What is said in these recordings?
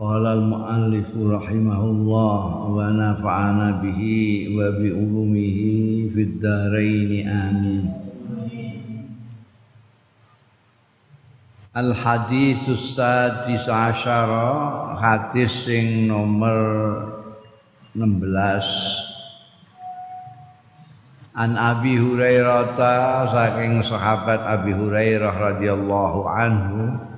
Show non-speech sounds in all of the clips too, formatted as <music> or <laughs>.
Qala al-muallif rahimahullah wa nafa'ana bihi wa bi ulumihi fid dharain amin. Al haditsus sadis asyara hadis sing nomor 16 An Abi Hurairah saking sahabat Abi Hurairah radhiyallahu anhu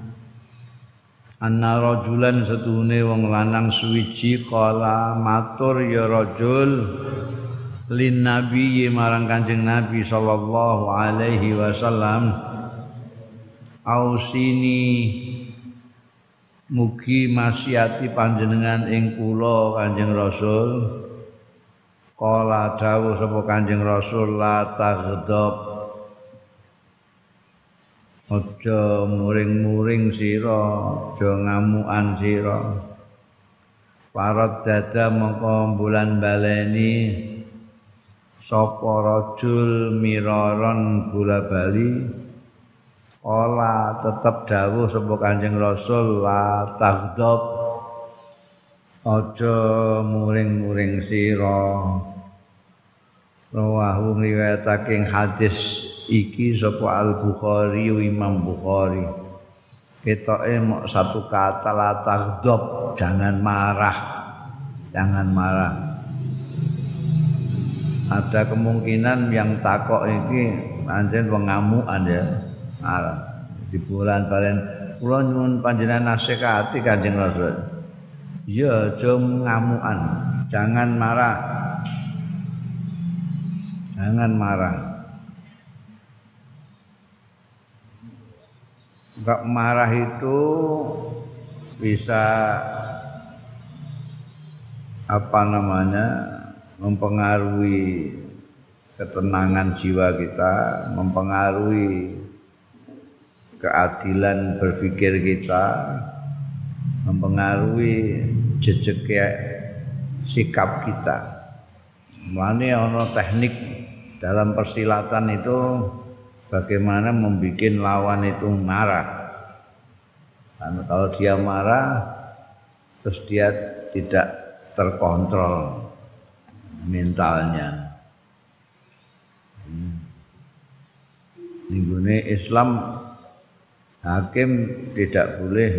anna rajulan setuhune wong lanang suwiji kala matur ya rajul. Lin nabi marang kanjeng nabi sallallahu alaihi wasallam. Ausini mugi masyati panjenengan ing kula kanjeng rasul. Kala dawuh sapa kanjeng rasul la taghdab aja muring-muring sira aja ngamukan sira. Parot dada mongko bulan baleni sapa rajul miraron bola bali ola tetep dawuh sapa kanjeng rasul la taghdab aja muring-muring sira. Rawahu riwayatake hadis iki sapa Al Bukhari Imam Bukhari. Ketoke mok satu kata la taghdab jangan marah. Jangan marah. Ada kemungkinan yang takok iki pancen pengamukan ya marah. Di bulan balen kula nyuwun panjenengan nasihati Kanjeng Rasul. Ya aja ngamukan. Jangan marah. Jangan marah Enggak marah itu bisa apa namanya mempengaruhi ketenangan jiwa kita, mempengaruhi keadilan berpikir kita, mempengaruhi jejak sikap kita. Mana ono teknik dalam persilatan itu bagaimana membuat lawan itu marah. Karena kalau dia marah, terus dia tidak terkontrol mentalnya. Hmm. Ini Islam hakim tidak boleh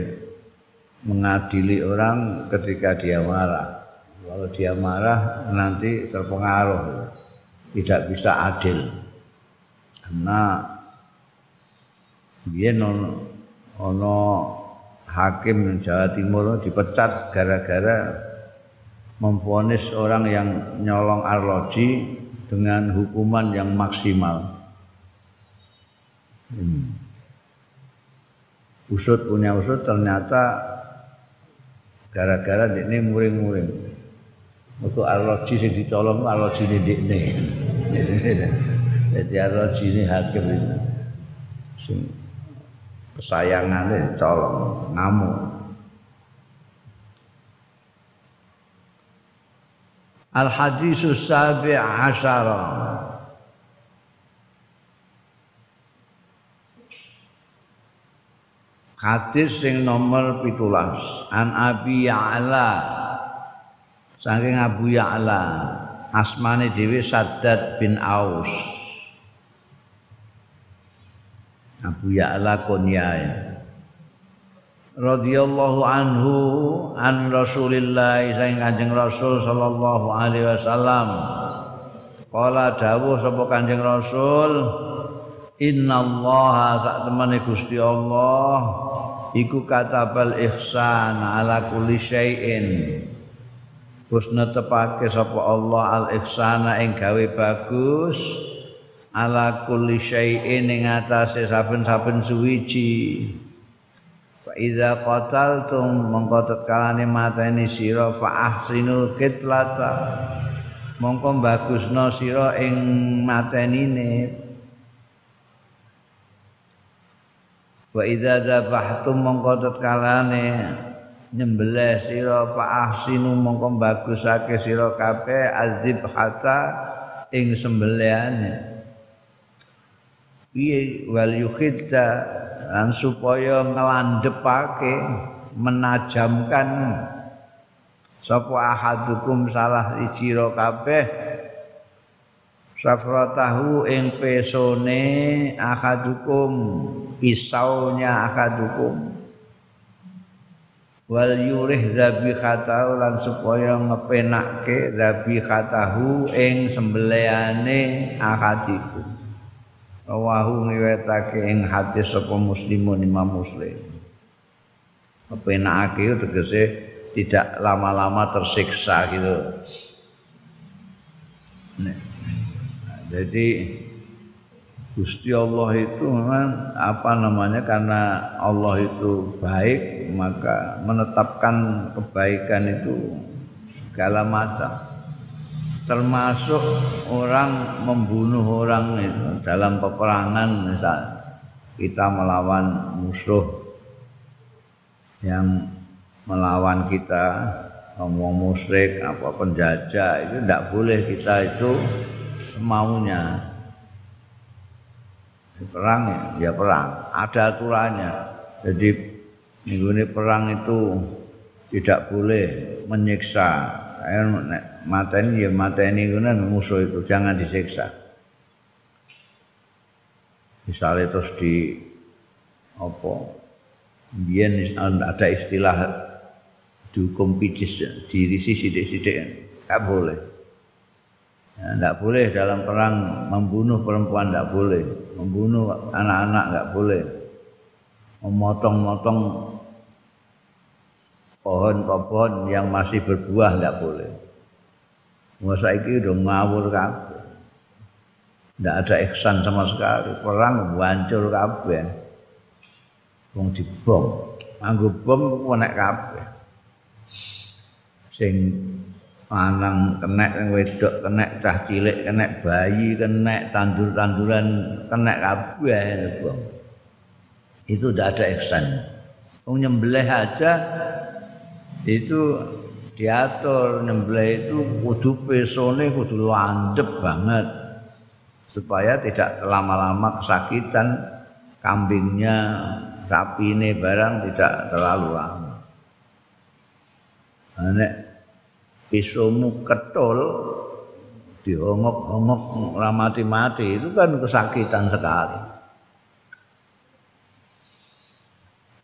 mengadili orang ketika dia marah. Kalau dia marah nanti terpengaruh, tidak bisa adil. Karena biyen ana hakim Jawa Timur dipecat gara-gara memvonis orang yang nyolong arloji dengan hukuman yang maksimal. Hmm. Usut punya usut ternyata gara-gara ini muring-muring. Untuk arloji yang dicolong arloji ini. <laughs> Jadi Ar-Raji ini hakim ini. Sing kesayangannya colong, ngamuk. Al-Hadisus Sabi' Asyara. Hadis sing nomor pitulas. An Abi Ya'la. Saking Abu Ya'la. Asmane Dewi Saddad bin Aus Abu Ya'la kunyae radhiyallahu anhu an Rasulillah saing Kanjeng Rasul sallallahu alaihi wasallam. Kala dawuh sapa Kanjeng Rasul Innallaha sak temene Gusti Allah iku katabal ihsan ala kulli syai'in. Wis netepake sapa Allah al ihsana ing gawe bagus ala kulli syai'in ing atase saben-saben suwiji. Fa idza qataltum mongko tetkalane mateni sira fa ahsinul qitlata. Mongko bagusno sira ing matenine. Wa idza dzabhtum mongko tetkalane nyembelih sira fa ahsinu mongko bagusake sira kabeh azib hatta ing sembelihane piye wal yukhidda lan supaya ngelandepake menajamkan. Sapa ahadukum salah ijira kabeh? Safratahu ing pesone ahadukum pisaunya akadukum wal yurih dzabihatahu lan supaya ngepenake dzabihatahu ing sembelihane akadikum rawahu ngiwetake ing hadis sapa muslimun imam muslim. Ngepenake tegese tidak lama-lama tersiksa gitu. Nah, jadi Gusti Allah itu memang apa namanya karena Allah itu baik maka menetapkan kebaikan itu segala macam termasuk orang membunuh orang itu. Dalam peperangan misal kita melawan musuh yang melawan kita ngomong musyrik apa penjajah itu tidak boleh kita itu maunya perang ya, ya perang. Ada aturannya. Jadi minggu ini perang itu tidak boleh menyiksa mata ini ya mata ini kan musuh itu jangan disiksa. Misalnya terus di apa biar ada istilah dihukum pijis dirisi sidik-sidik nggak boleh. Tidak ya, boleh dalam perang membunuh perempuan tidak boleh. Membunuh anak-anak nggak boleh. Memotong-motong pohon-pohon yang masih berbuah nggak boleh masa ini udah ngawur kabeh. Nggak ada ihsan sama sekali. Perang hancur kabeh. Wong dibom. Anggo bom kena kabeh. Sing lanang kena wedok kena cah cilik kena bayi kena tandur-tanduran kena kabeh itu tidak ada ihsan. Wong nyembelih aja itu diatur nyembelih itu kudu pesone kudu landep banget supaya tidak lama-lama kesakitan kambingnya sapi ini barang tidak terlalu lama. Nek pisaumu ketul dihongok-hongok mati-mati itu kan kesakitan sekali.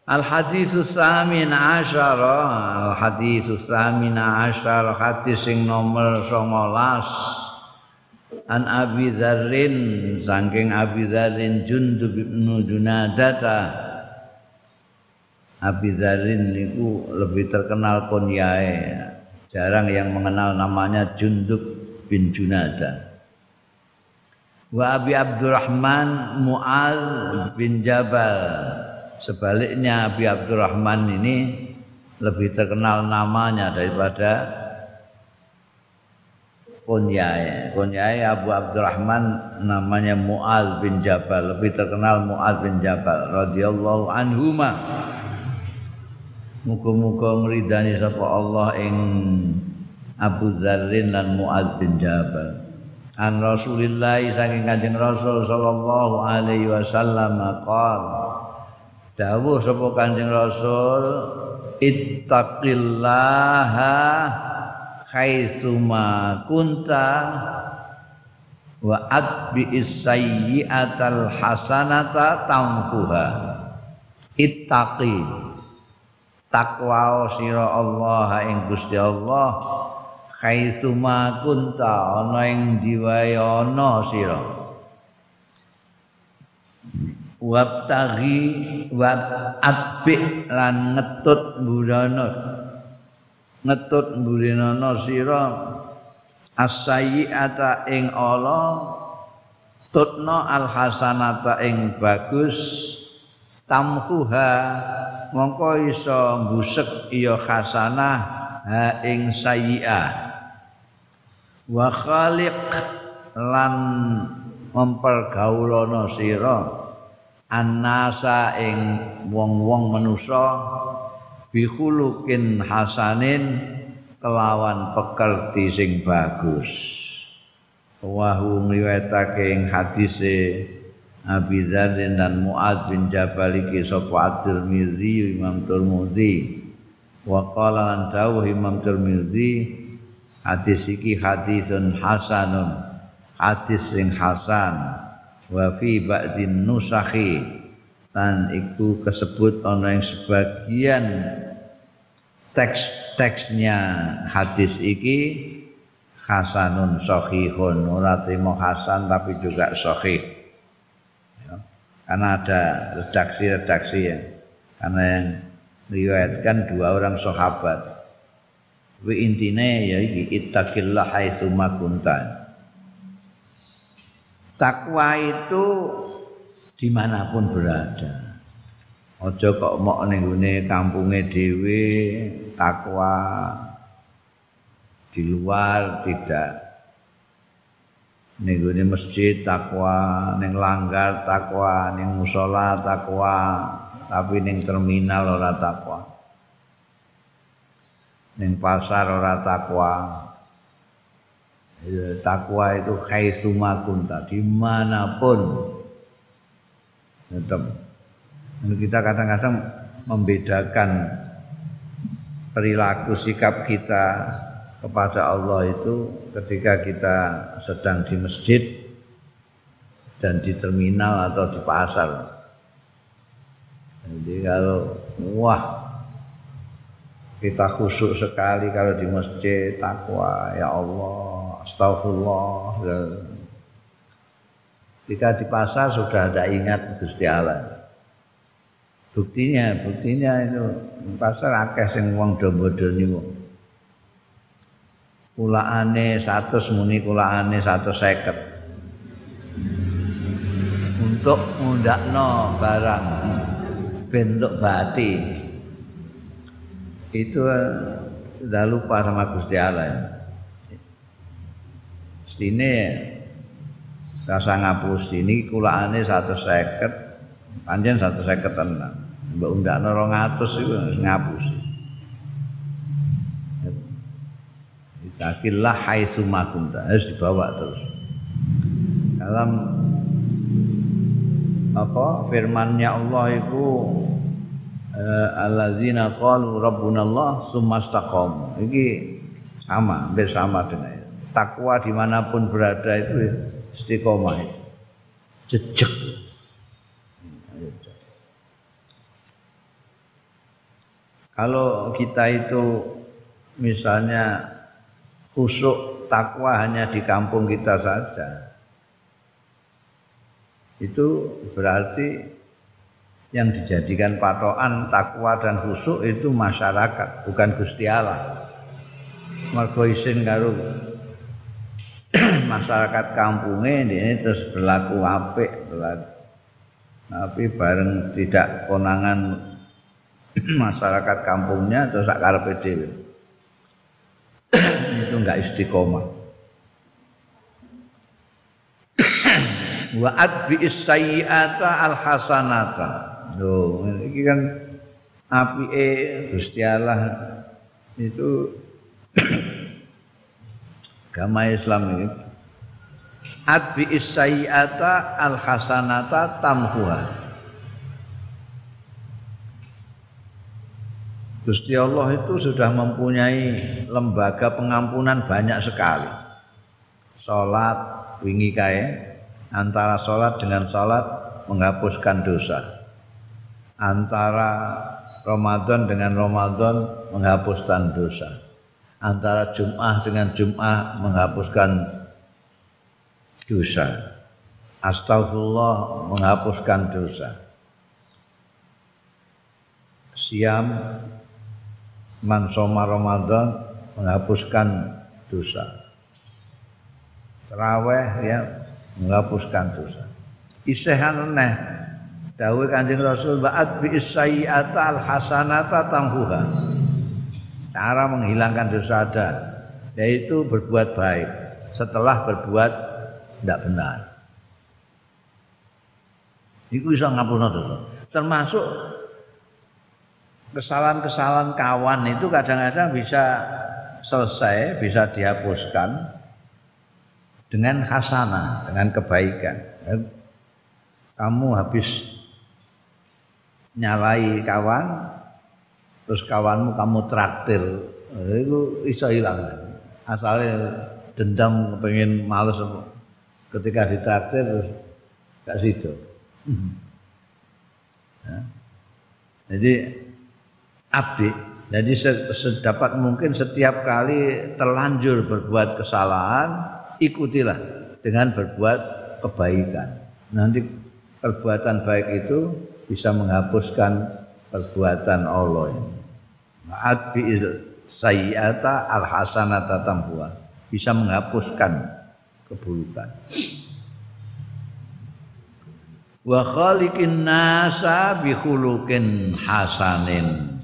Al hadis samin asyara. Al hadis samin asyara. Hadis sing nomor 19 An Abi Dzarrin saking Abi Dzarrin Jundub bin Junadata. Abi Dzarrin niku lebih terkenal kunyae jarang yang mengenal namanya Jundub bin Junada. Wa Abi Abdurrahman Mu'al bin Jabal. Sebaliknya Abi Abdurrahman ini lebih terkenal namanya daripada kunyai. Kunyai Abu Abdurrahman namanya Mu'al bin Jabal. Lebih terkenal Mu'al bin Jabal radhiyallahu anhuma. Muga-muga ngridani sapa Allah ing Abu Dzarrin lan Muad bin Jabal. An Rasulillah saking Kanjeng Rasul sallallahu alaihi wasallam qol Dawuh sapa Kanjeng Rasul ittaqillaha haitsuma kunta wa atbi'is sayyi'atal hasanata tamfuha ittaqi takwa sira Allah ing Gusti Allah khaitsuma kunta ana ing diwae ana sira wabtaghi wa atbi lan ngetut burana ngetut burinana sira asayiata ing Allah tutna alhasanata ing bagus tamhuha mongko iso mbusek iya hasanah ha ing sayyi'ah. Wa khaliq lan mempergaulana sira annasa ing wong-wong manusa bihulukin hasanin kelawan pekerti sing bagus. Wahu ngliwetake ing hadise Abi Dzar dan Muad bin Jabal iki sapa At-Tirmizi Imam Tirmizi wa qala lan dawuh Imam Tirmizi hadis iki hadisun hasanun hadis sing hasan wa fi ba'din nusakhi. Dan iku kesebut ana ing sebagian teks-teksnya hadis iki hasanun sahihun. Ora terima hasan tapi juga sahih. Karena ada redaksi-redaksi ya. Karena yang riwayatkan dua orang sahabat. Wi intine ya iki ittaqillah haitsu. Takwa itu dimanapun berada. Ojo kok mok ning gone kampunge dhewe takwa di luar tidak ning gone masjid takwa, ning langgar takwa, ning musala takwa, tapi ning terminal ora takwa. Ning pasar ora takwa. Ya, takwa itu khaisuma kunta di mana pun. Tetap kita kadang-kadang membedakan perilaku sikap kita kepada Allah itu ketika kita sedang di masjid dan di terminal atau di pasar. Jadi kalau wah kita khusyuk sekali kalau di masjid takwa ya Allah astagfirullah ya. Ketika di pasar sudah ada ingat Gusti Allah. Buktinya, buktinya itu pasar akeh sing wong dombo-doni wong. kulaane 100 muni kulaane 150 untuk ngundakno barang bentuk bati itu sudah lupa sama Gusti Allah Stine rasa ngapus ini kulaane 150 panjen 150 tenan mbok undakno 200 iku ngapusi Takillah haitsu makunta harus dibawa terus. Dalam apa firmannya Allah itu uh, alladzina qalu rabbuna Allah tsumastaqam. Iki sama, hampir sama dengan itu. Takwa di mana pun berada itu istiqomah itu. Jejak. Kalau kita itu misalnya khusyuk takwa hanya di kampung kita saja. Itu berarti yang dijadikan patokan takwa dan khusyuk itu masyarakat, bukan Gusti Allah. Mergo isin karo masyarakat kampungnya ini terus berlaku apik, berlaku. Tapi bareng tidak konangan <clears throat> masyarakat kampungnya terus sak karepe dhewe. <clears throat> itu enggak istiqomah. <clears throat> Wa adbi sayyi'ata al hasanata. Loh, ini kan apike Gusti Allah itu agama Islam ini adbi sayyi'ata al hasanata tamhuha. Gusti Allah itu sudah mempunyai lembaga pengampunan banyak sekali. Salat wingi kae antara salat dengan salat menghapuskan dosa. Antara Ramadan dengan Ramadan menghapuskan dosa. Antara Jum'ah dengan Jum'ah menghapuskan dosa. Astagfirullah menghapuskan dosa. Siam man soma Ramadan menghapuskan dosa. Terawih ya menghapuskan dosa. Isehan neh dawuh Kanjeng Rasul ba'at bi al hasanata tamhuha cara menghilangkan dosa ada yaitu berbuat baik. Setelah berbuat tidak benar. Itu bisa ngapurna dosa. Termasuk kesalahan-kesalahan kawan itu kadang-kadang bisa selesai, bisa dihapuskan dengan hasanah, dengan kebaikan. Kamu habis nyalai kawan, terus kawanmu kamu traktir, itu bisa hilang. Asalnya dendam pengen males ketika ditraktir terus gak situ. Ya. Jadi abdi jadi sedapat mungkin setiap kali terlanjur berbuat kesalahan, ikutilah dengan berbuat kebaikan. Nanti perbuatan baik itu bisa menghapuskan perbuatan Allah ini. Adbi sayyata al hasanata tambuha bisa menghapuskan keburukan. Wa khaliqin nasa bi khuluqin hasanin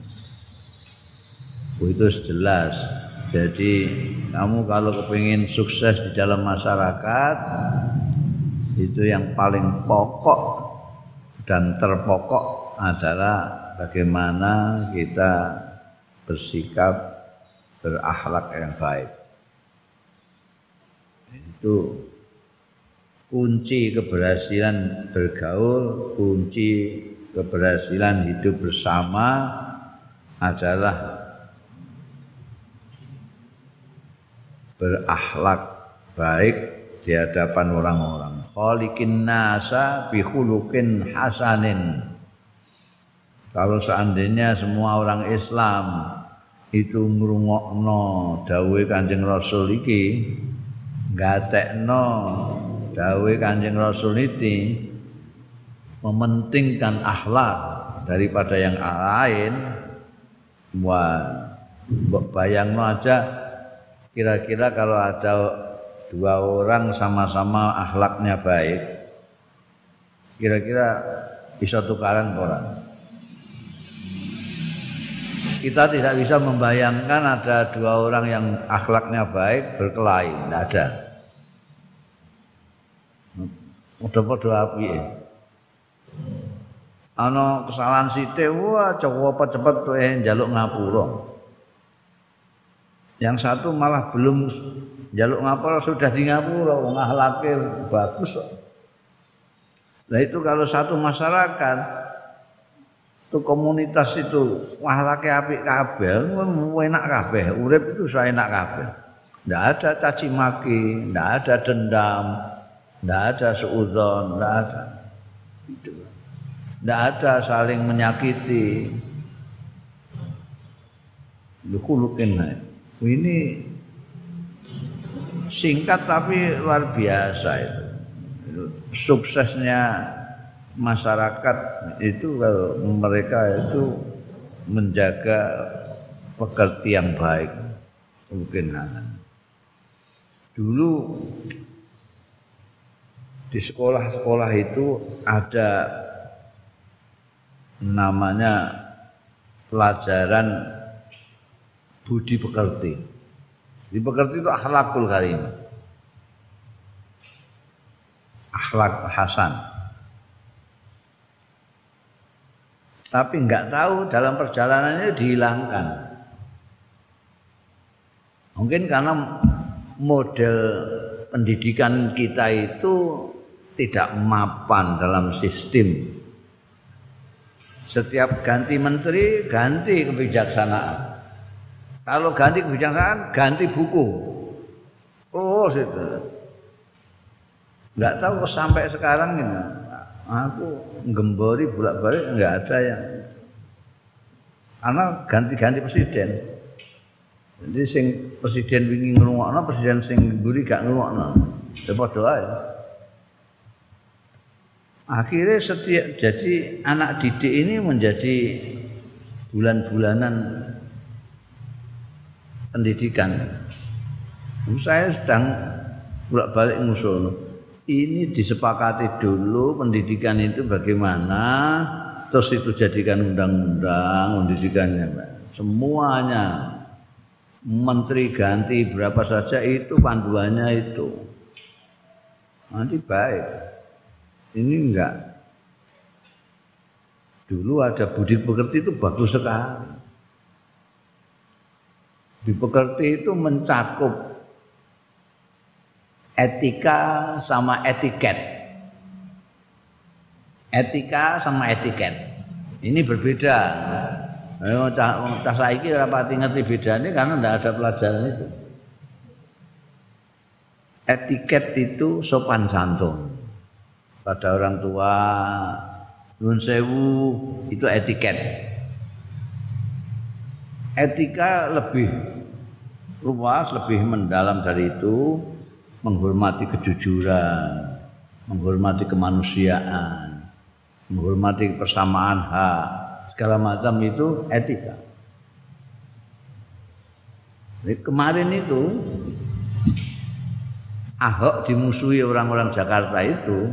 itu jelas. Jadi kamu kalau kepingin sukses di dalam masyarakat itu yang paling pokok dan terpokok adalah bagaimana kita bersikap berakhlak yang baik. Itu kunci keberhasilan bergaul, kunci keberhasilan hidup bersama adalah berakhlak baik di hadapan orang-orang. Khaliqin nasa bi khuluqin hasanin. Kalau seandainya semua orang Islam itu ngrungokno dawuhe Kanjeng Rasul iki, gatekno dawuhe Kanjeng Rasul itu mementingkan akhlak daripada yang lain, wah bayangno aja kira-kira kalau ada dua orang sama-sama akhlaknya baik kira-kira bisa tukaran orang kita tidak bisa membayangkan ada dua orang yang akhlaknya baik berkelahi. Tidak ada. Udah pada api ano kesalahan sithik wah coba cepet tuh eh jaluk ngapura. Yang satu malah belum jaluk ngapura sudah di ngapura wong bagus. Nah itu kalau satu masyarakat itu komunitas itu akhlake apik kabeh, enak kabeh, urip itu saya enak kabeh. Tidak ada caci maki, tidak ada dendam, tidak ada suudzon, tidak ada. Tidak ada saling menyakiti. Lukhulukin ini singkat tapi luar biasa itu. Suksesnya masyarakat itu kalau mereka itu menjaga pekerti yang baik mungkin dulu di sekolah-sekolah itu ada namanya pelajaran budi pekerti. Di pekerti itu akhlakul karim. Akhlak hasan. Tapi enggak tahu dalam perjalanannya dihilangkan. Mungkin karena model pendidikan kita itu tidak mapan dalam sistem. Setiap ganti menteri, ganti kebijaksanaan. Kalau ganti kebijaksanaan, ganti buku. Oh, situ. Enggak tahu sampai sekarang ini. Aku gembori bolak-balik enggak ada yang karena ganti-ganti presiden. Jadi sing presiden wingi ngrungokno, presiden sing mburi gak ngrungokno. Ya padha ae. Akhirnya setiap jadi anak didik ini menjadi bulan-bulanan pendidikan. Saya sedang bolak balik ngusul. Ini disepakati dulu pendidikan itu bagaimana terus itu jadikan undang-undang pendidikannya semuanya. Menteri ganti berapa saja itu panduannya itu. Nanti baik. Ini enggak. Dulu ada budi pekerti itu bagus sekali. Di pekerti itu mencakup etika sama etiket. Etika sama etiket. Ini berbeda. Ayo cah saiki ora pati ngerti bedanya karena tidak ada pelajaran itu. Etiket itu sopan santun. Pada orang tua, nun sewu itu etiket. Etika lebih luas, lebih mendalam dari itu menghormati kejujuran, menghormati kemanusiaan, menghormati persamaan hak, segala macam itu etika. Jadi kemarin itu Ahok dimusuhi orang-orang Jakarta itu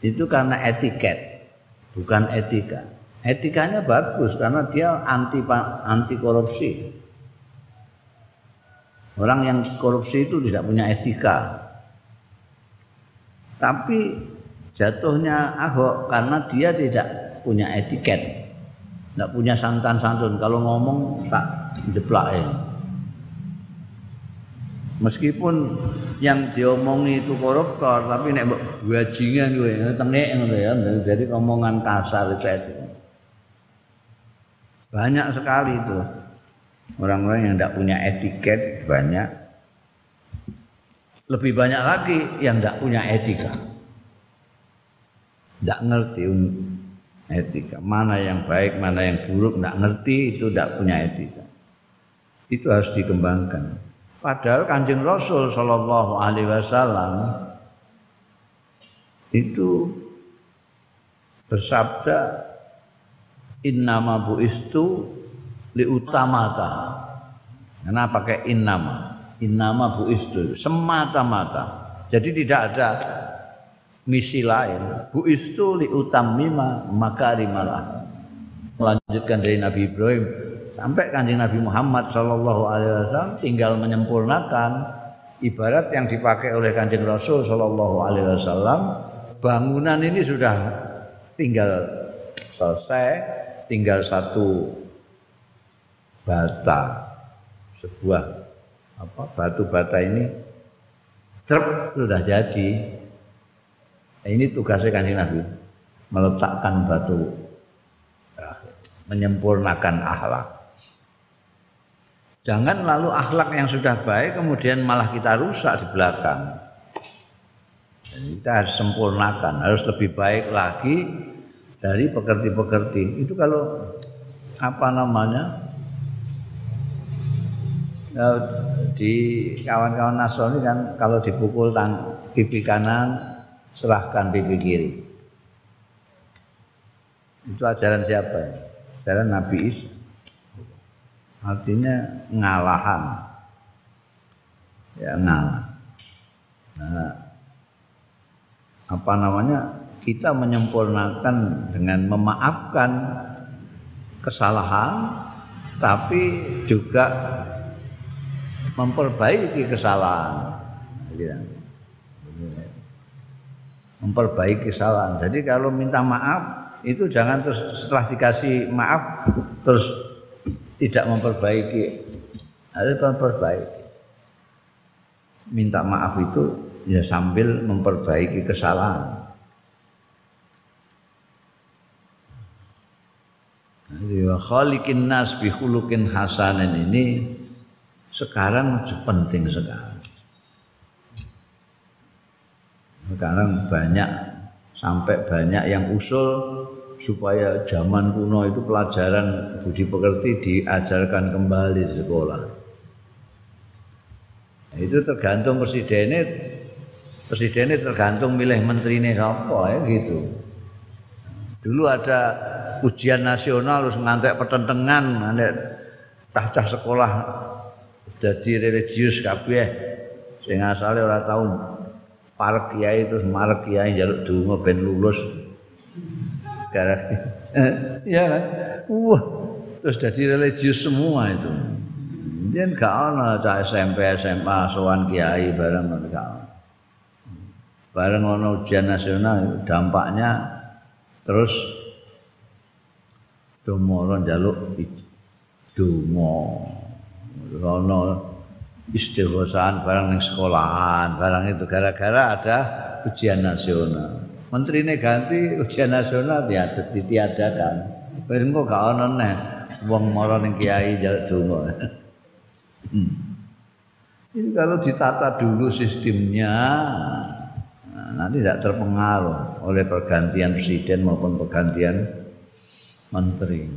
itu karena etiket, bukan etika. Etikanya bagus karena dia anti anti korupsi. Orang yang korupsi itu tidak punya etika. Tapi jatuhnya Ahok karena dia tidak punya etiket. Tidak punya santan santun. Kalau ngomong tak jeplakin. Meskipun yang diomongi itu koruptor, tapi nek bajingan gue, tengek ngono ya, jadi omongan kasar itu. Banyak sekali itu orang-orang yang tidak punya etiket banyak. Lebih banyak lagi yang tidak punya etika. Tidak ngerti etika. Mana yang baik mana yang buruk tidak ngerti itu tidak punya etika. Itu harus dikembangkan. Padahal kanjeng Rasul Shallallahu Alaihi Wasallam itu bersabda innama buistu li utamata. Karena pakai innama. Innama bu istu semata-mata. Jadi tidak ada misi lain. Bu istu li utamima makarimalah. Melanjutkan dari Nabi Ibrahim sampai kanjeng Nabi Muhammad Shallallahu Alaihi Wasallam tinggal menyempurnakan ibarat yang dipakai oleh kanjeng Rasul Shallallahu Alaihi Wasallam bangunan ini sudah tinggal selesai tinggal satu bata. Sebuah apa batu bata ini truk sudah jadi. Ini tugasnya kanjeng Nabi meletakkan batu menyempurnakan akhlak. Jangan lalu akhlak yang sudah baik kemudian malah kita rusak di belakang. Jadi kita harus sempurnakan harus lebih baik lagi dari pekerti-pekerti. Itu kalau apa namanya di kawan-kawan Nasrani kan kalau dipukul tang pipi kanan serahkan pipi kiri. Itu ajaran siapa? Ajaran Nabi Isa. Artinya ngalahan. Ya ngalah. Nah, apa namanya? Kita menyempurnakan dengan memaafkan kesalahan tapi juga memperbaiki kesalahan. Memperbaiki kesalahan. Jadi kalau minta maaf itu jangan terus setelah dikasih maaf terus tidak memperbaiki. Harus memperbaiki. Minta maaf itu ya sambil memperbaiki kesalahan. Jadi nas bi hasanin ini sekarang penting sekali. Sekarang banyak sampai banyak yang usul supaya zaman kuno itu pelajaran budi pekerti diajarkan kembali di sekolah. Nah, itu tergantung presidennya, presidennya tergantung milih menterinya apa ya gitu. Dulu ada ujian nasional harus ngantek pertentangan, ngantek cah-cah sekolah jadi religius kabeh sing asale ora tau para kiai terus marek kiai jaluk donga ben lulus. Gara <laughs> ya kan? Wah, terus jadi religius semua itu. Dia gak ana cah SMP SMA sowan kiai bareng gak Bareng ono ujian nasional dampaknya terus domo jaluk donga. Ono istighosahan barang ning sekolahan, barang itu gara-gara ada ujian nasional. Menterine ganti ujian nasional ya ditiadakan. Wis engko gak ono neh wong mara ning kiai jaluk donga. Hmm. Ini kalau ditata dulu sistemnya, nah, nanti tidak terpengaruh oleh pergantian presiden maupun pergantian menteri.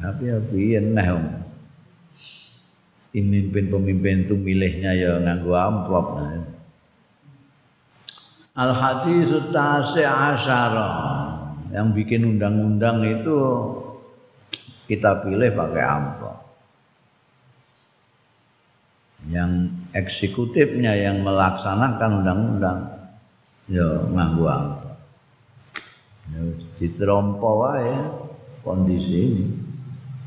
Tapi ya biar nah, pemimpin-pemimpin itu milihnya ya nganggo amplop. Al hadis tasi asyara yang bikin undang-undang itu kita pilih pakai amplop. Yang eksekutifnya yang melaksanakan undang-undang ya nganggo amplop. Ya ditrompo wae kondisi ini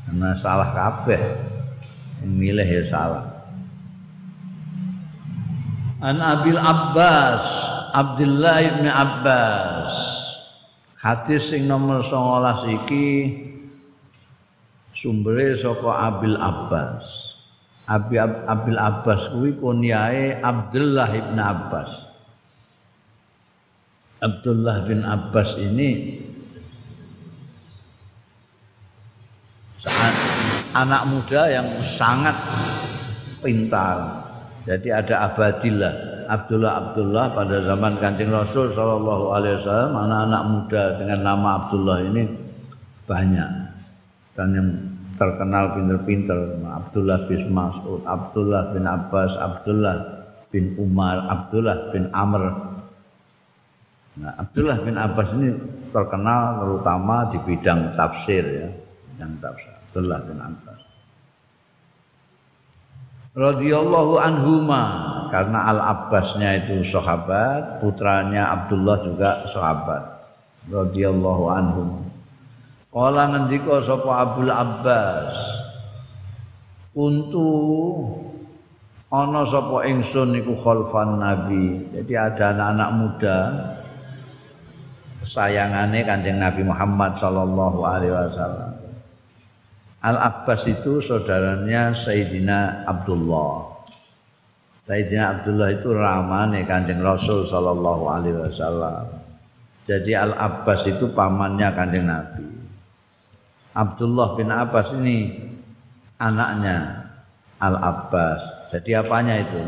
karena salah kabeh milih ya salah. An Abil Abbas Abdullah bin Abbas. Hadis sing nomor 19 iki sumbere saka Abil Abbas. Abi Abil Abbas kuwi kunyae Abdullah bin Abbas. Abdullah bin Abbas ini anak muda yang sangat pintar. Jadi ada Abadillah, Abdullah Abdullah pada zaman Kanjeng Rasul Shallallahu Alaihi Wasallam anak-anak muda dengan nama Abdullah ini banyak dan yang terkenal pinter-pinter Abdullah bin Mas'ud, Abdullah bin Abbas, Abdullah bin Umar, Abdullah bin Amr. Nah, Abdullah bin Abbas ini terkenal terutama di bidang tafsir ya, bidang tafsir. Abdullah bin Abbas radhiyallahu anhuma karena Al Abbasnya itu sahabat, putranya Abdullah juga sahabat. Radhiyallahu anhum. Kala ngendika sapa Abdul Abbas, "Untu ana sapa ingsun iku khalfan Nabi." Jadi ada anak-anak muda sayangane Kanjeng Nabi Muhammad sallallahu alaihi wasallam. Al-Abbas itu saudaranya Sayyidina Abdullah. Sayyidina Abdullah itu ramane Kanjeng Rasul sallallahu alaihi wasallam. Jadi Al-Abbas itu pamannya Kanjeng Nabi. Abdullah bin Abbas ini anaknya Al-Abbas. Jadi apanya itu?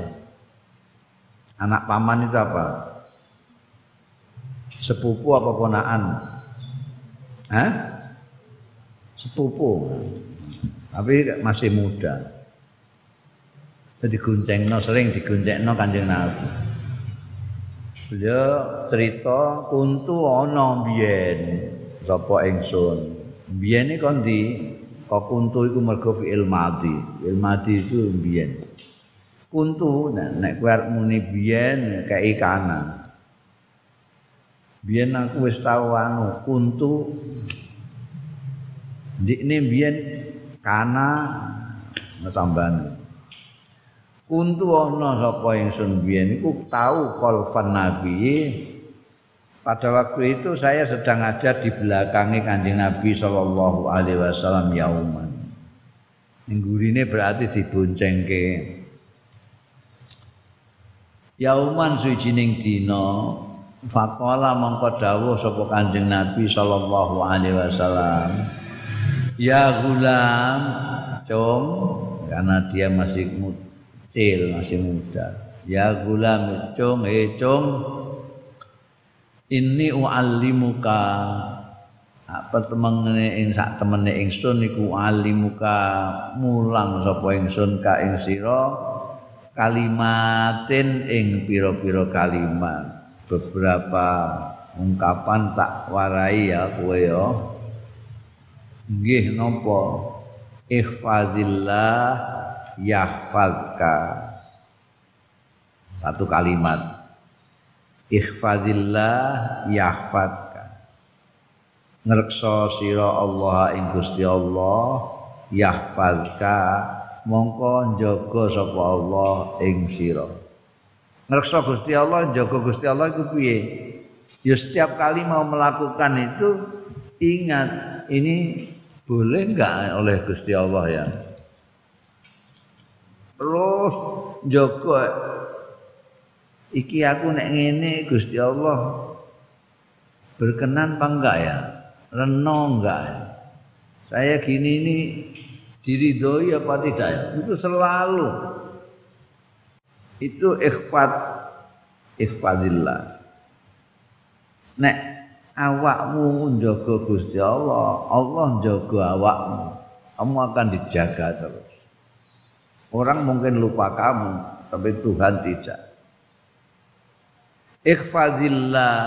Anak paman itu apa? Sepupu apa ponaan? Hah? Sepupu tapi masih muda. No sering no Kanjeng Nabi. Beliau cerita kuntu ana biyen sapa ingsun. Biyen iki kon di kok kuntu iku mergo fi'il madhi. Fi'il madhi itu biyen. Kuntu nek kowe arep muni biyen kei kanan. Biyen aku wis tau anu kuntu Dikne biyen kana tambahan kuntu ana sapa ingsun biyen iku tau khalfan nabi pada waktu itu saya sedang ada di belakangnya kanjeng Nabi Shallallahu Alaihi Wasallam yauman. Ninggurine berarti diboncengke. Yauman suwijining dina faqala mongko dawuh sapa kanjeng Nabi Shallallahu Alaihi Wasallam ya gulam cung. Karena dia masih kecil masih muda. Ya gulam cung. Eh cung. Ini uallimuka. Apa temene ing sak temene ingsun iku alimuka mulang sapa ingsun ka ing sira? Kalimatin ing pira-pira kalimat. Beberapa ungkapan tak warai ya kowe ya nggih napa? Ihfazillah yahfazka. Satu kalimat. Ikhfadillah yahfadka ngrekso sira Allah ing Gusti Allah yahfadka mongko njaga sapa Allah ing sira. Ngrekso Gusti Allah njaga Gusti Allah iku piye? Ya setiap kali mau melakukan itu ingat ini boleh enggak oleh Gusti Allah ya? Terus njaga iki aku nek ngene Gusti Allah berkenan apa enggak ya? Reno enggak ya? Saya gini ini diridhoi apa tidak ya? Itu selalu. Itu ikhfad ikhfadillah nek awakmu njaga Gusti Allah Allah njaga awakmu. Kamu akan dijaga terus. Orang mungkin lupa kamu tapi Tuhan tidak. Ikhfadillah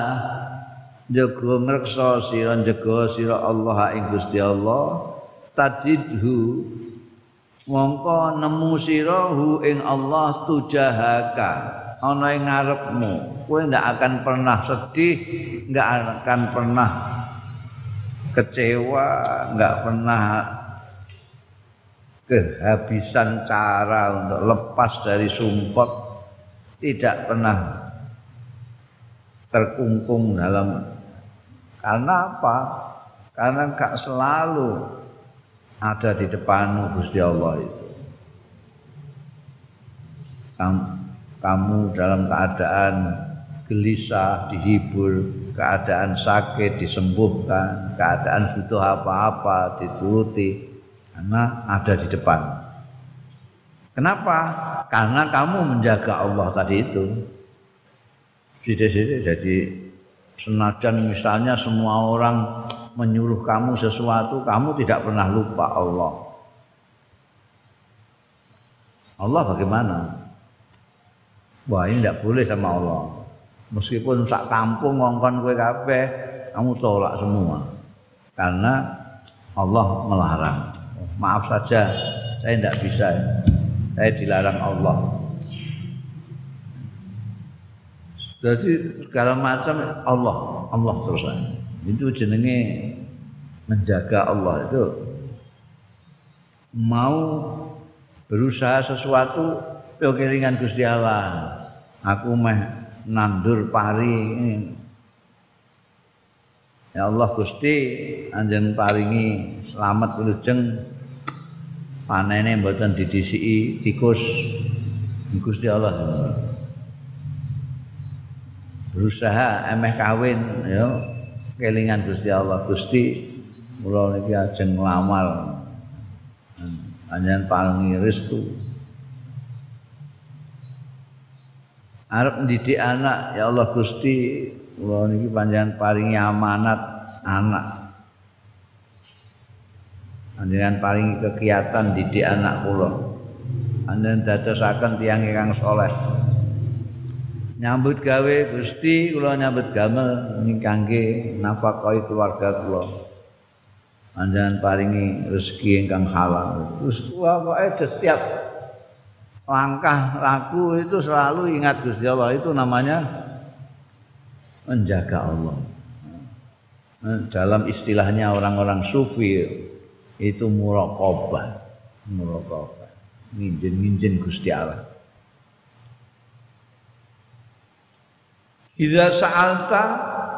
jaga ngreksa sira jaga sira Allah ing Gusti Allah. Tajidhu mongko nemu sira hu ing Allah tujahaka ana ing ngarepmu kowe ndak akan pernah sedih nggak akan pernah kecewa nggak pernah kehabisan cara untuk lepas dari sumpot tidak pernah terkungkung dalam karena apa? Karena gak selalu ada di depanmu Gusti Allah itu. Kamu dalam keadaan gelisah dihibur, keadaan sakit disembuhkan, keadaan butuh apa-apa dituruti karena ada di depan. Kenapa? Karena kamu menjaga Allah tadi itu sidik-sidik jadi senajan misalnya semua orang menyuruh kamu sesuatu kamu tidak pernah lupa Allah Allah bagaimana wah ini tidak boleh sama Allah. Meskipun sak kampung ngongkon kue kafe kamu tolak semua. Karena Allah melarang. Maaf saja saya tidak bisa. Saya dilarang Allah. Jadi segala macam Allah, Allah terus. Itu jenenge menjaga Allah itu. Mau berusaha sesuatu yo kelingan Gusti Allah. Aku meh nandur pari Ya Allah Gusti anjen paringi selamat wilujeng. Panene mboten didisiki tikus. Gusti Allah. Berusaha emeh kawin ya. Kelingan Gusti Allah. Gusti kula niki ajeng nglamar panjenengan paringi restu arep mendidik anak ya Allah Gusti kula niki panjenengan paringi amanat anak. Panjenengan paringi kegiatan didik anak kula. Panjenengan dadosaken tiyang ingkang saleh. Nyambut gawe Gusti kula nyambut gamel kangge nafkahi keluarga kula. Panjenengan paringi rezeki ingkang halal. Terus pokoke setiap langkah laku itu selalu ingat Gusti Allah itu namanya menjaga Allah dalam istilahnya orang-orang sufi itu muraqabah muraqabah nginjen-nginjen Gusti Allah Idza sa'alta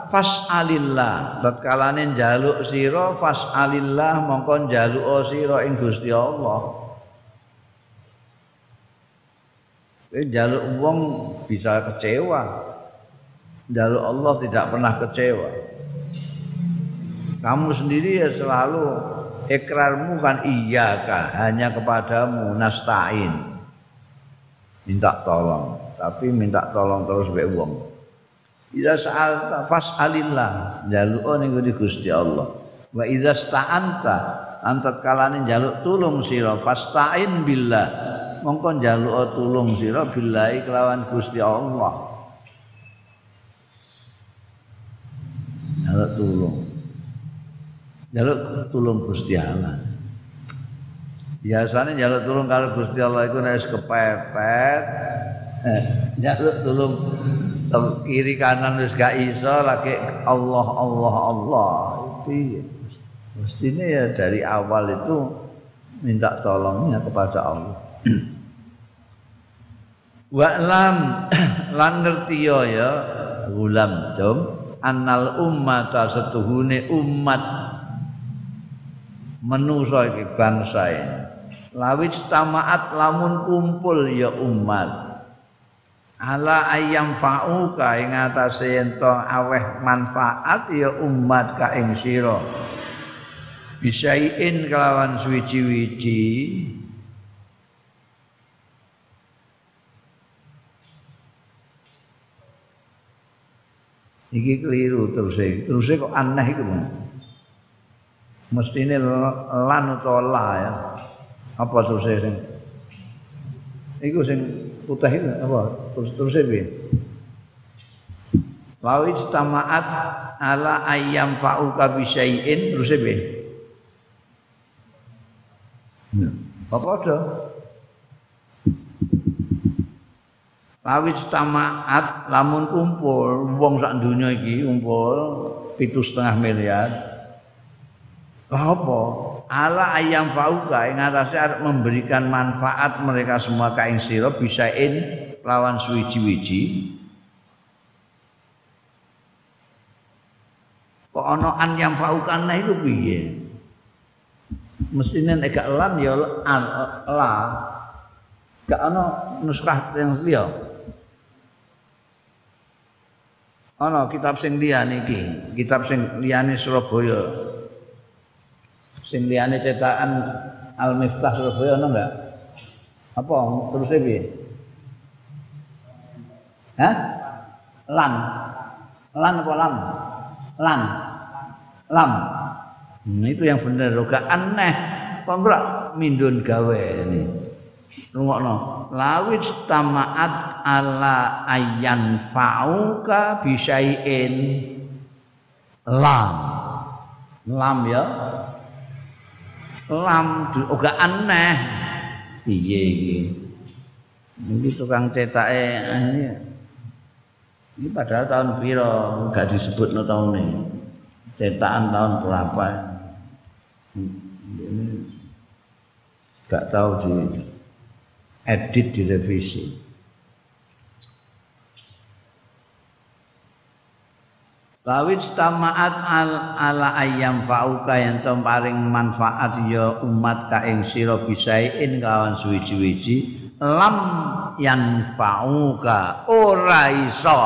fas'alillah. Tatkalane njaluk sira fas'alillah mongko njaluk sira ing Gusti Allah. Kowe njaluk wong bisa kecewa. Njaluk Allah tidak pernah kecewa. Kamu sendiri ya selalu ikrarmu kan iya kan hanya kepadamu nasta'in. Minta tolong, tapi minta tolong terus mbek wong. Iza sa'alta fas'alillah jaluk ning Gusti Allah. Wa idza sta'anta antat kalane jaluk tulung sira fasta'in billah. Mongko jaluk tulung sira billahi kelawan Gusti Allah. Jaluk tulung. Jaluk tulung Gusti Allah. Biasanya jaluk tulung kalau Gusti Allah itu nek kepepet. <laughs> Eh, jaluk tulung kiri kanan wis gak iso lagi Allah Allah Allah itu mestinya ya dari awal itu minta tolongnya kepada Allah <clears throat> Wa'lam <clears throat> lan ngerti ya gulam dom annal ummata setuhune umat. Menusa iki bangsa ini. Lawit tamaat lamun kumpul ya umat. Ala ayam ing atase ento aweh manfaat ya umat ka ing sira. Bisaiin kelawan suwiji-wiji iki keliru terus terus kok aneh iku mestine lan utawa ya. Apa terus sing? Iku sing putih itu apa? Terus terus piye? Lawi istamaat ala ayam fa'uka bisyai'in terus piye? Ya, apa ada? Lawi istamaat lamun kumpul wong sak dunia iki kumpul pitu setengah miliar. Apa? ala ayam fauka ing atase arep memberikan manfaat mereka semua ka ing sira bisain lawan suwiji-wiji kok ana an yang fauka nah iku piye mestine nek gak lan ya la gak ana nuskah yang liya ana kitab sing liya niki kitab sing liyane Surabaya sing liyane cetakan Al Miftah Surabaya ono enggak? Apa terus piye? Hah? Lan. Lan apa lam? Lan. Lam. Nah, itu yang benar, gak aneh. Kok mindun gawe ini. Rungokno. Lawit tamaat ala ayan fauka bisain lam. Lam ya. Lam juga aneh. Piye iki iki tukang cetake ini. Ini padahal tahun piro? Gak disebut no tahun ini cetakan tahun berapa? Ini gak tahu di edit direvisi Lawit tamaat al ala ayam fauka yang tom paring manfaat ya umat ka ing sira bisain kawan suwi-wiji lam yang fauka ora iso.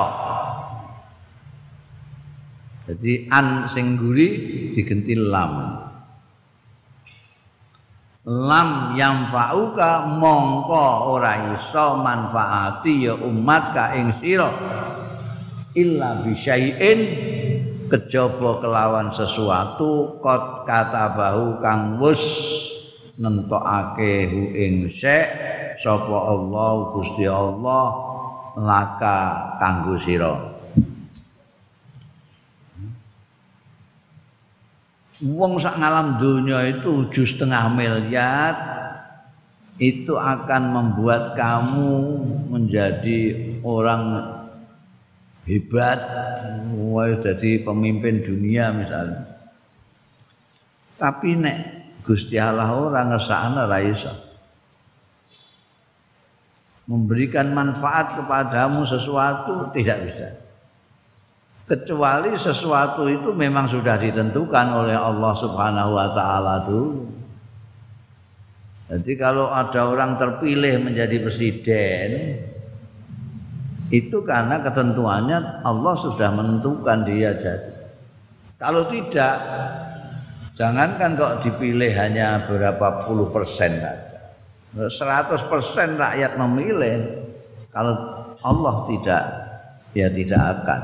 Jadi an sing guri digenti lam. Lam yang fauka mongko ora iso manfaati ya umat ka ing sira. Illa bisyai'in kejaba kelawan sesuatu kot kata bahu kang wus nentokake hu ing syek sapa Allah Gusti Allah laka kanggo sira Wong sak ngalam dunia itu tujuh setengah miliar itu akan membuat kamu menjadi orang hebat wah jadi pemimpin dunia misalnya. Tapi nek Gusti Allah ora ngersakne ra iso. Memberikan manfaat kepadamu sesuatu tidak bisa kecuali sesuatu itu memang sudah ditentukan oleh Allah Subhanahu wa taala dulu jadi kalau ada orang terpilih menjadi presiden itu karena ketentuannya Allah sudah menentukan dia jadi. Kalau tidak, jangankan kok dipilih hanya berapa puluh persen saja. 100 persen rakyat memilih. Kalau Allah tidak, ya tidak akan.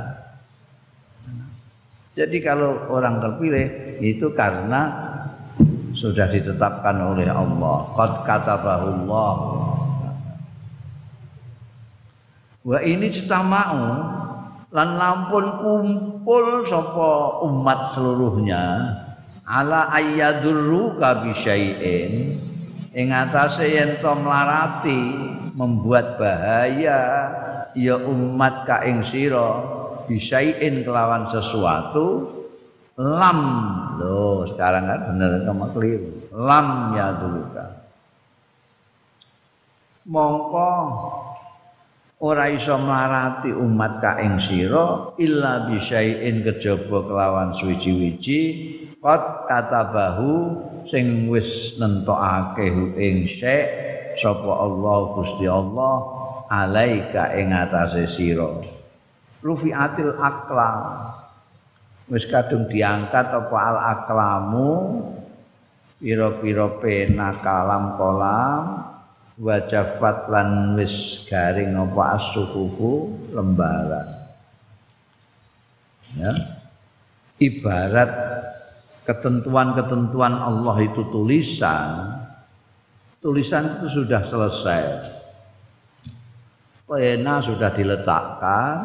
Jadi kalau orang terpilih itu karena sudah ditetapkan oleh Allah. Qad katabahullah wa ini mau lan lampun kumpul sapa umat seluruhnya ala ayyadurruka bisyai'in ing atase yen to mlarati membuat bahaya ya umat ka ing bisain kelawan sesuatu lam. Loh sekarang kan bener kamu keliru. Lam ya dulu. Mongko ora iso mlarati umat ka ing sira illa bisain kejaba kelawan suwi-wiji qad katabahu sing wis nentokake ing syek sapa Allah Gusti Allah alaika ing atase sira rufiatil aklam. Wis kadung diangkat apa al aklamu? Pira-pira pena kalam kolam wajafat lan wis garing apa asufufu lembaran. Ya. Ibarat ketentuan-ketentuan Allah itu tulisan tulisan itu sudah selesai. Pena sudah diletakkan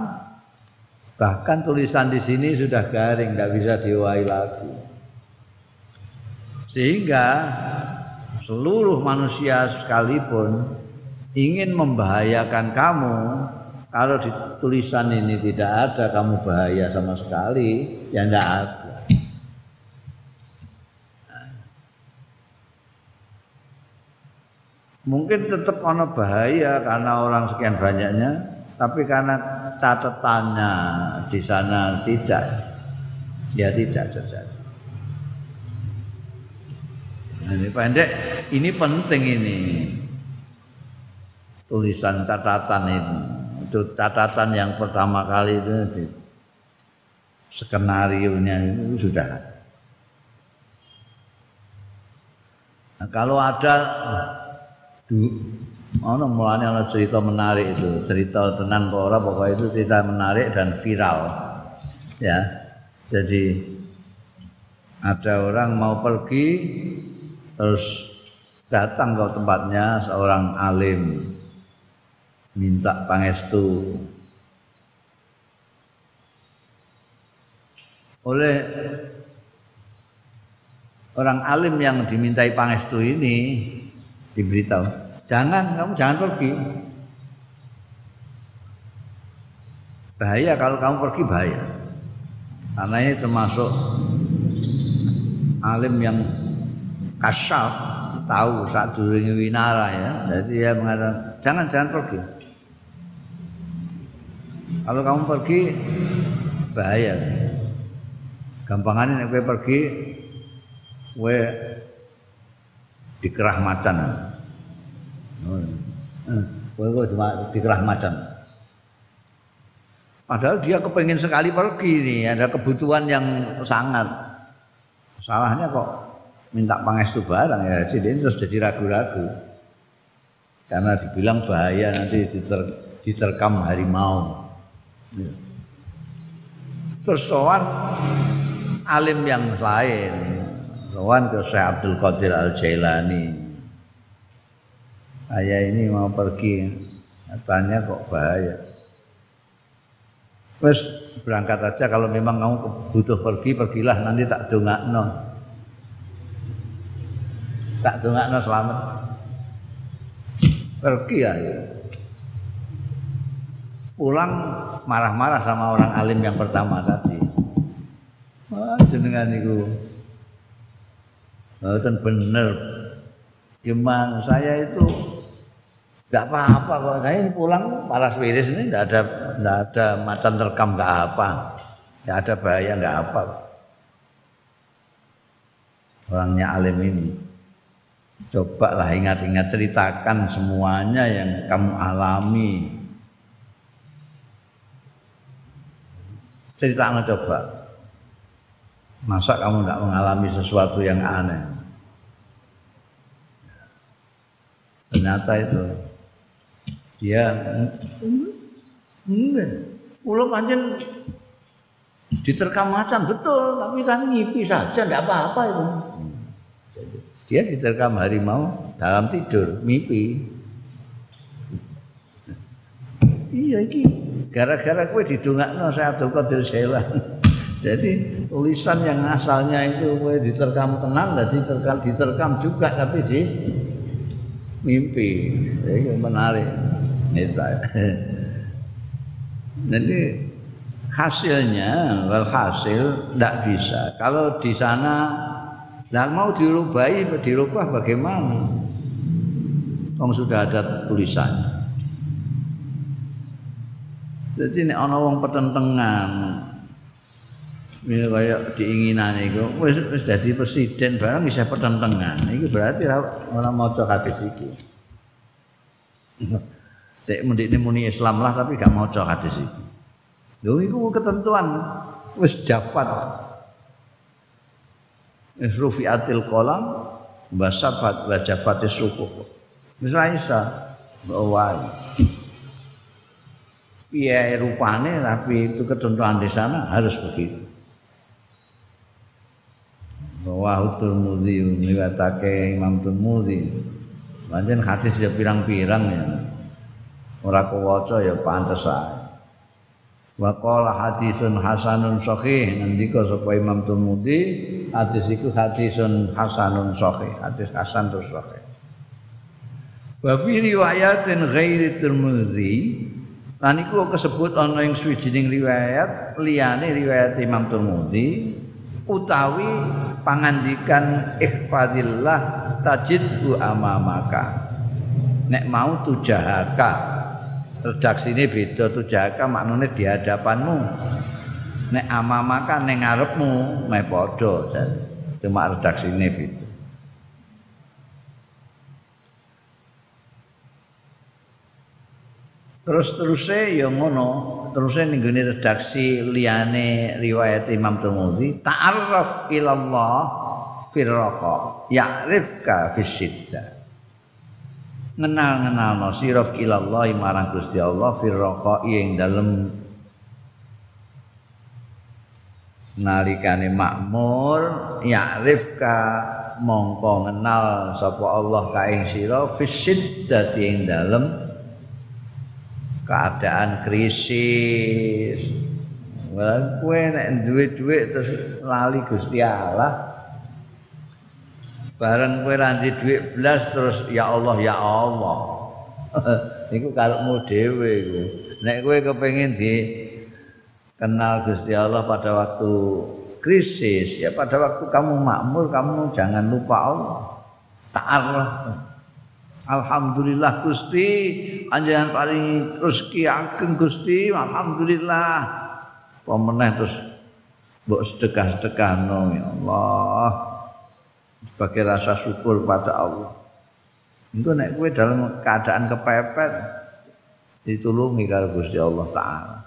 Bahkan tulisan di sini sudah garing, tidak bisa diwai lagi. Sehingga seluruh manusia sekalipun ingin membahayakan kamu, kalau di tulisan ini tidak ada kamu bahaya sama sekali, ya tidak ada. Mungkin tetap ono bahaya karena orang sekian banyaknya, tapi karena catatannya di sana tidak, ya tidak terjadi. Ini pendek, ini penting ini tulisan catatan ini. Itu catatan yang pertama kali itu di skenario nya itu sudah. Nah, kalau ada Ono mulane ana cerita menarik itu, cerita tenan ora pokoknya itu cerita menarik dan viral. Ya. Jadi ada orang mau pergi terus datang ke tempatnya seorang alim minta pangestu oleh orang alim yang dimintai pangestu ini diberitahu Jangan, kamu jangan pergi. Bahaya kalau kamu pergi bahaya. Karena ini termasuk alim yang kasyaf tahu saat dulu winara ya. Jadi dia mengatakan jangan jangan pergi. Kalau kamu pergi bahaya. Gampangannya nek pergi we dikerah macan. Kowe cuma dikerahmatan. Padahal dia kepengen sekali pergi nih, ada kebutuhan yang sangat. Salahnya kok minta pangestu barang ya, jadi terus jadi ragu-ragu. Karena dibilang bahaya nanti diter, diterkam harimau. Ya. Terus soan alim yang lain, soan ke Syekh Abdul Qadir Al Jailani saya ini mau pergi. Katanya kok bahaya. Terus berangkat aja. Kalau memang kamu butuh pergi pergilah. Nanti tak no tak no selamat. Pergi ya pulang marah-marah sama orang alim yang pertama tadi. Wah jenengan itu Betul bener. Gimana? Saya itu Enggak apa-apa kok. Saya pulang paras wiris ini enggak ada enggak ada macan terkam enggak apa. Enggak ada bahaya enggak apa. Orangnya alim ini. Coba lah ingat-ingat ceritakan semuanya yang kamu alami. Ceritakan coba. Masa kamu tidak mengalami sesuatu yang aneh? Ternyata itu dia enggak. Kula pancen diterkam macan betul, tapi kan ngipi saja enggak apa-apa itu. Dia diterkam harimau dalam tidur, mimpi. Iya iki gara-gara kowe didongakno saya Abdul Qadir Jailan. <laughs> Jadi tulisan yang asalnya itu kowe diterkam tenang, jadi diterkam diterkam juga tapi di mimpi. Ini menarik. <laughs> Jadi hasilnya hasil tidak bisa. Kalau di sana tidak mau dirubahi, dirubah bagaimana? Wong sudah ada tulisannya. Jadi nek ana wong pertentangan ini kayak diinginan itu, wis dadi presiden barang bisa pertentangan. Iki berarti ora maca hadis iki. Cek mendikne muni Islam lah tapi gak maca hadis iki. Lho iku ketentuan wis jafat. Wis rufiatil qalam basafat wa jafatis sufuh. Wis ra isa. Rupane tapi itu ketentuan di sana harus begitu. Wa Tirmidzi meliwatake Imam Tirmidzi. Pancen hadis ya pirang-pirang ya. Ora kewaca ya pantes ae. Wa qala hadisun hasanun sahih ngendika sapa Imam Tirmidzi hadis iku hadisun hasanun sahih, hadis hasan terus sahih. Wa fi riwayatin ghairi Tirmidzi Lan iku kesebut ana ing swijining riwayat liyane riwayat Imam Tirmidzi utawi pangandikan ihfadillah tajidhu amamaka. Nek mau tujahaka. Redaksine beda tujahaka maknane di hadapanmu. Nek amamaka ning ngarepmu meh padha Cuma redaksine beda. Terus terusnya ya ngono, terusnya ning redaksi liyane riwayat Imam Tirmidzi, ta'arraf ilallah firraha, ya'rifka fisidda. Ngenal-ngenal no siraf ilallah marang Gusti Allah firraha ing dalem nalikane makmur ya'rifka mongko ngenal sapa Allah ka ing sira fisidda ing dalem keadaan krisis. Kowe nek duwe dhuwit terus lali Gusti Allah. Bareng kowe ra dhuwit blas terus ya Allah ya Allah. <laughs> Iku kalukmu dhewe iku. Nek kowe kepengin di kenal Gusti Allah pada waktu krisis, ya pada waktu kamu makmur kamu jangan lupa Allah. Ta'arraf. Alhamdulillah Gusti anjenengan paling rezeki ageng Gusti alhamdulillah pemeneh terus mbok sedekah-sedekahno ya Allah sebagai rasa syukur pada Allah. Itu nek kowe dalam keadaan kepepet ditulungi karo Gusti Allah taala.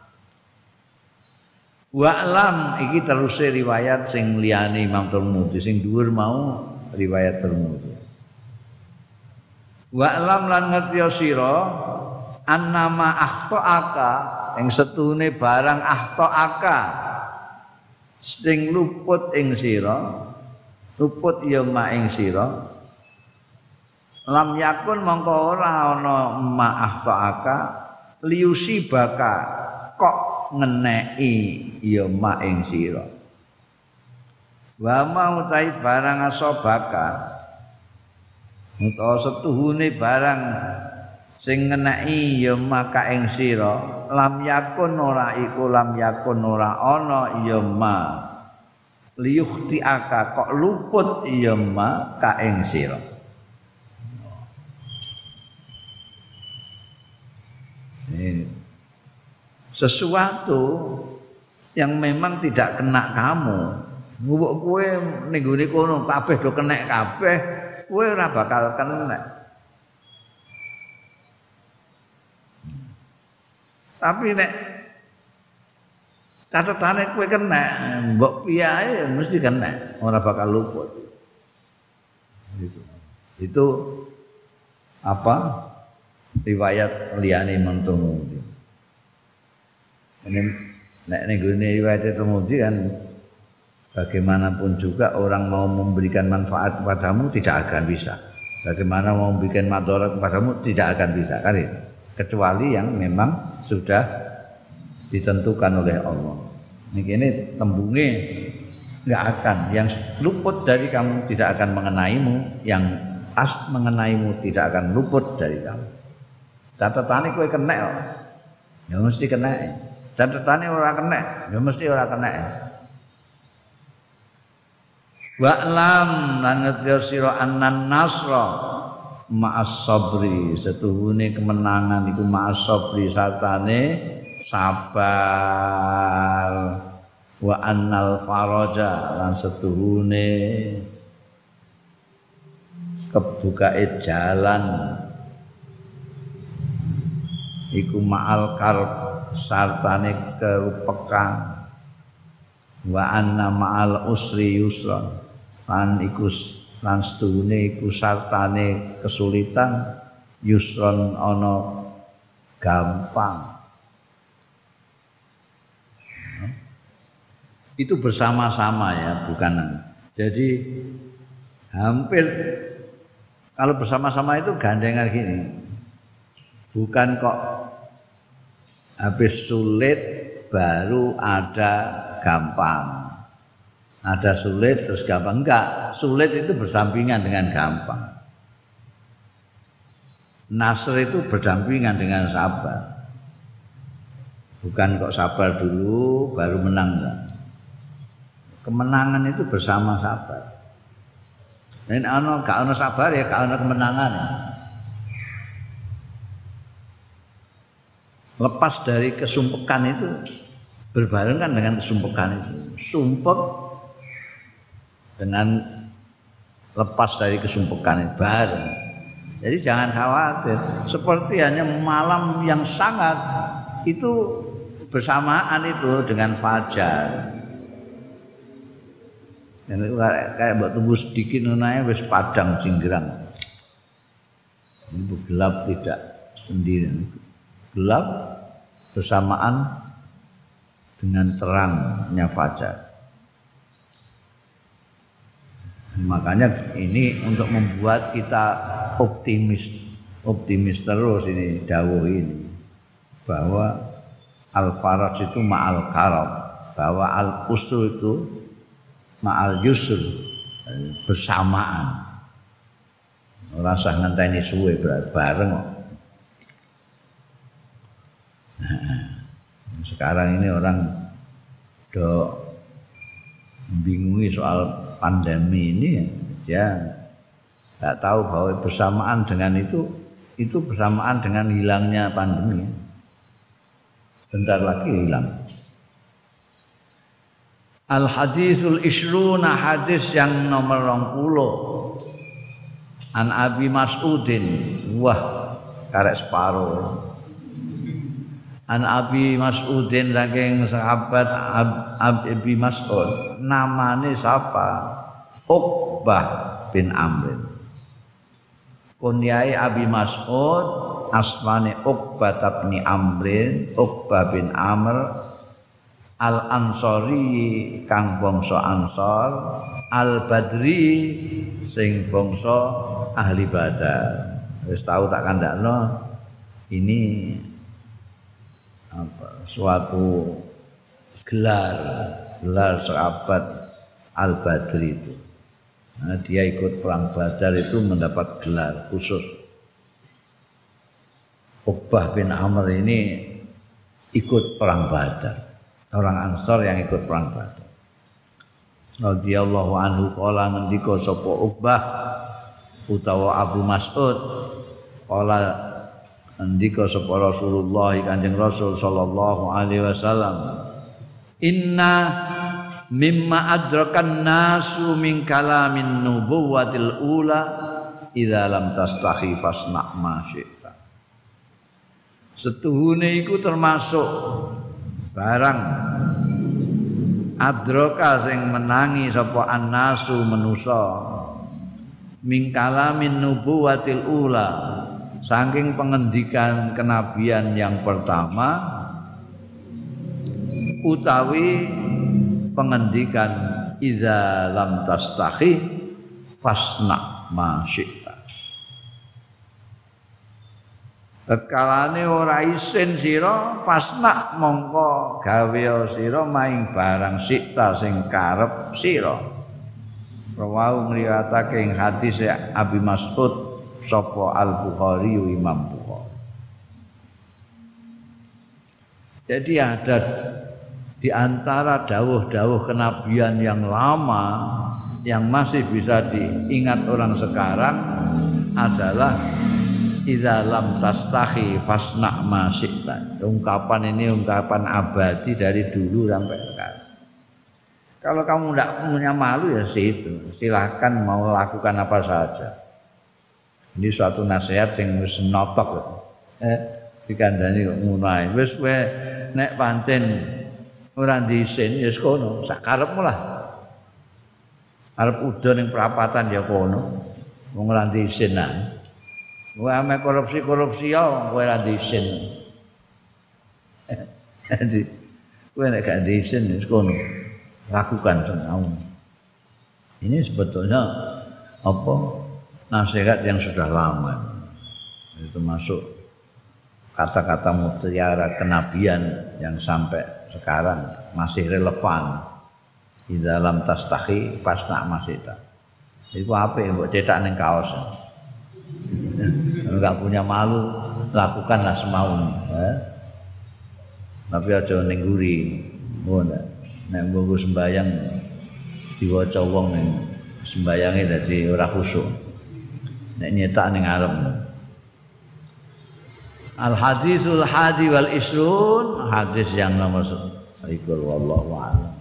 Wa alam iki terus riwayat sing liyane Imam Tirmidzi sing dhuwur mau riwayat Tirmidzi Wa lam lan ngerti sira annama akhtaaka ing setune barang akhtaaka sing luput ing sira luput ya ma ing sira. Lam yakun mongko ora ana ma akhtaaka liusi baka kok ngeneki ya ma ing sira. Wa mau tai barang asobaka utawa setuhune barang sing ngeneki ya maka ing sira lam yakun ora iku lam yakun ora ana ya ma liyukhti aka kok luput? Ya ma ka ing sira. Sesuatu yang memang tidak kena kamu. Ngubuk kue ning kono kabeh do kena kabeh kowe ora bakal kena. Tapi nek catatane kowe kena, mbok piye mesti kena, ora bakal luput. Itu. Itu apa? Riwayat liyane Mantumudi. Ini nek ning riwayat Mantumudi kan bagaimanapun juga orang mau memberikan manfaat kepadamu tidak akan bisa. Bagaimana mau memberikan madarat kepadamu tidak akan bisa kan Kecuali yang memang sudah ditentukan oleh Allah. Ini, ini tembungnya nggak akan. Yang luput dari kamu tidak akan mengenaimu yang pas mengenaimu tidak akan luput dari kamu. Catatannya kowe kena ya mesti kena. Catatannya orang kena ya mesti orang kena. Wa'lam lan ngerti sira annan nasra. Ma'as sabri setuhune kemenangan iku ma'as sabri satane sabar wa annal faraja lan setuhune kebukae jalan. Iku ma'al karb sartane kerupekan wa anna ma'al usri yusra lan iku lan sedune iku sartane kesulitan. Yusron ana gampang itu bersama-sama ya bukan. Jadi hampir kalau bersama-sama itu gandengan gini. Bukan kok habis sulit baru ada gampang. Ada sulit terus gampang. Enggak sulit itu bersampingan dengan gampang. Nasr itu berdampingan dengan sabar. Bukan kok sabar dulu baru menang enggak kemenangan itu bersama sabar dan ano gak ono sabar ya gak ono kemenangan lepas dari kesumpekan itu berbarengan dengan kesumpekan itu sumpek dengan lepas dari kesumpukan bareng. Jadi jangan khawatir. Seperti hanya malam yang sangat itu bersamaan itu dengan fajar. Dan itu kayak buat tubuh sedikit nunanya wis padang jinggrang. Ini gelap tidak sendiri. Gelap bersamaan dengan terangnya fajar. Makanya ini untuk membuat kita optimis, optimis terus ini dawuh ini bahwa al faraj itu ma'al karam, bahwa al usru itu ma'al yusr. Bersamaan. Rasa ngenteni suwe bareng kok. Nah, sekarang ini orang do bingungi soal pandemi ini ya. Nggak tahu bahwa bersamaan dengan itu itu bersamaan dengan hilangnya pandemi. Bentar lagi hilang Al hadisul isruna hadis yang nomor puluh An Abi Mas'udin wah karek separuh An Abi Mas'udin saking sahabat Ab, Abi Mas'ud namane siapa? Uqbah bin Amr. Kunyai Abi Mas'ud asmane Uqbah bin Amr, Uqbah bin Amr Al Ansori kang bangsa Ansor, Al Badri sing bangsa ahli Badar. Wis tahu tak kandakno ini apa, suatu gelar gelar sahabat Al Badri itu. Nah, dia ikut perang Badar itu mendapat gelar khusus. Uqbah bin Amr ini ikut perang Badar. Orang Ansor yang ikut perang Badar. Radhiyallahu anhu qala ngendika sapa Uqbah utawa Abu Mas'ud qala Andika sapa Rasulullah Kanjeng Rasul sallallahu alaihi wasallam Inna mimma adrakan nasu min kalamin nubuwatil ula idza lam tastahi fasna ma syi'ta Setuhune iku termasuk barang. Adraka sing menangi sapa annasu manusa. Min kalamin nubuwatil ula. Saking pengendikan kenabian yang pertama utawi pengendikan idza lam tastahi fasna ma Tekalane ora isin sira fasna mongko gawe sira maing barang sikta sing karep sira Rawahu ngriwatake ing hadis Abi Mas'ud sapa Al Bukhari Imam Bukhari. Jadi ada di antara dawuh-dawuh kenabian yang lama yang masih bisa diingat orang sekarang adalah idza lam tastahi fasna ma Ungkapan ini ungkapan abadi dari dulu sampai sekarang. Kalau kamu tidak punya malu ya situ. Silahkan mau lakukan apa saja. Ini suatu nasihat sing wis notok Eh, dikandani kok ngono ae. Wis kowe nek pancen ora diisin ya kono, sak karepmu lah. Arep ning perapatan ya kono. Wong ae. Kowe ame korupsi-korupsi ya kowe ora diisin. Jadi kowe nek gak ya kono lakukan semau. Ini sebetulnya apa nasihat yang sudah lama. Itu masuk kata-kata mutiara kenabian yang sampai sekarang masih relevan di dalam tastahi pasna masih tak. Itu apa yang buat cetak neng kaos. Enggak punya malu, lakukanlah semau. Eh? Tapi aja ning guri. Ngono nek mbok sembayang diwaca wong ning sembayange dadi ora khusuk nek nyetak ning arep Al hadisul hadi wal isrun hadis yang nomor 1 wallahu a'lam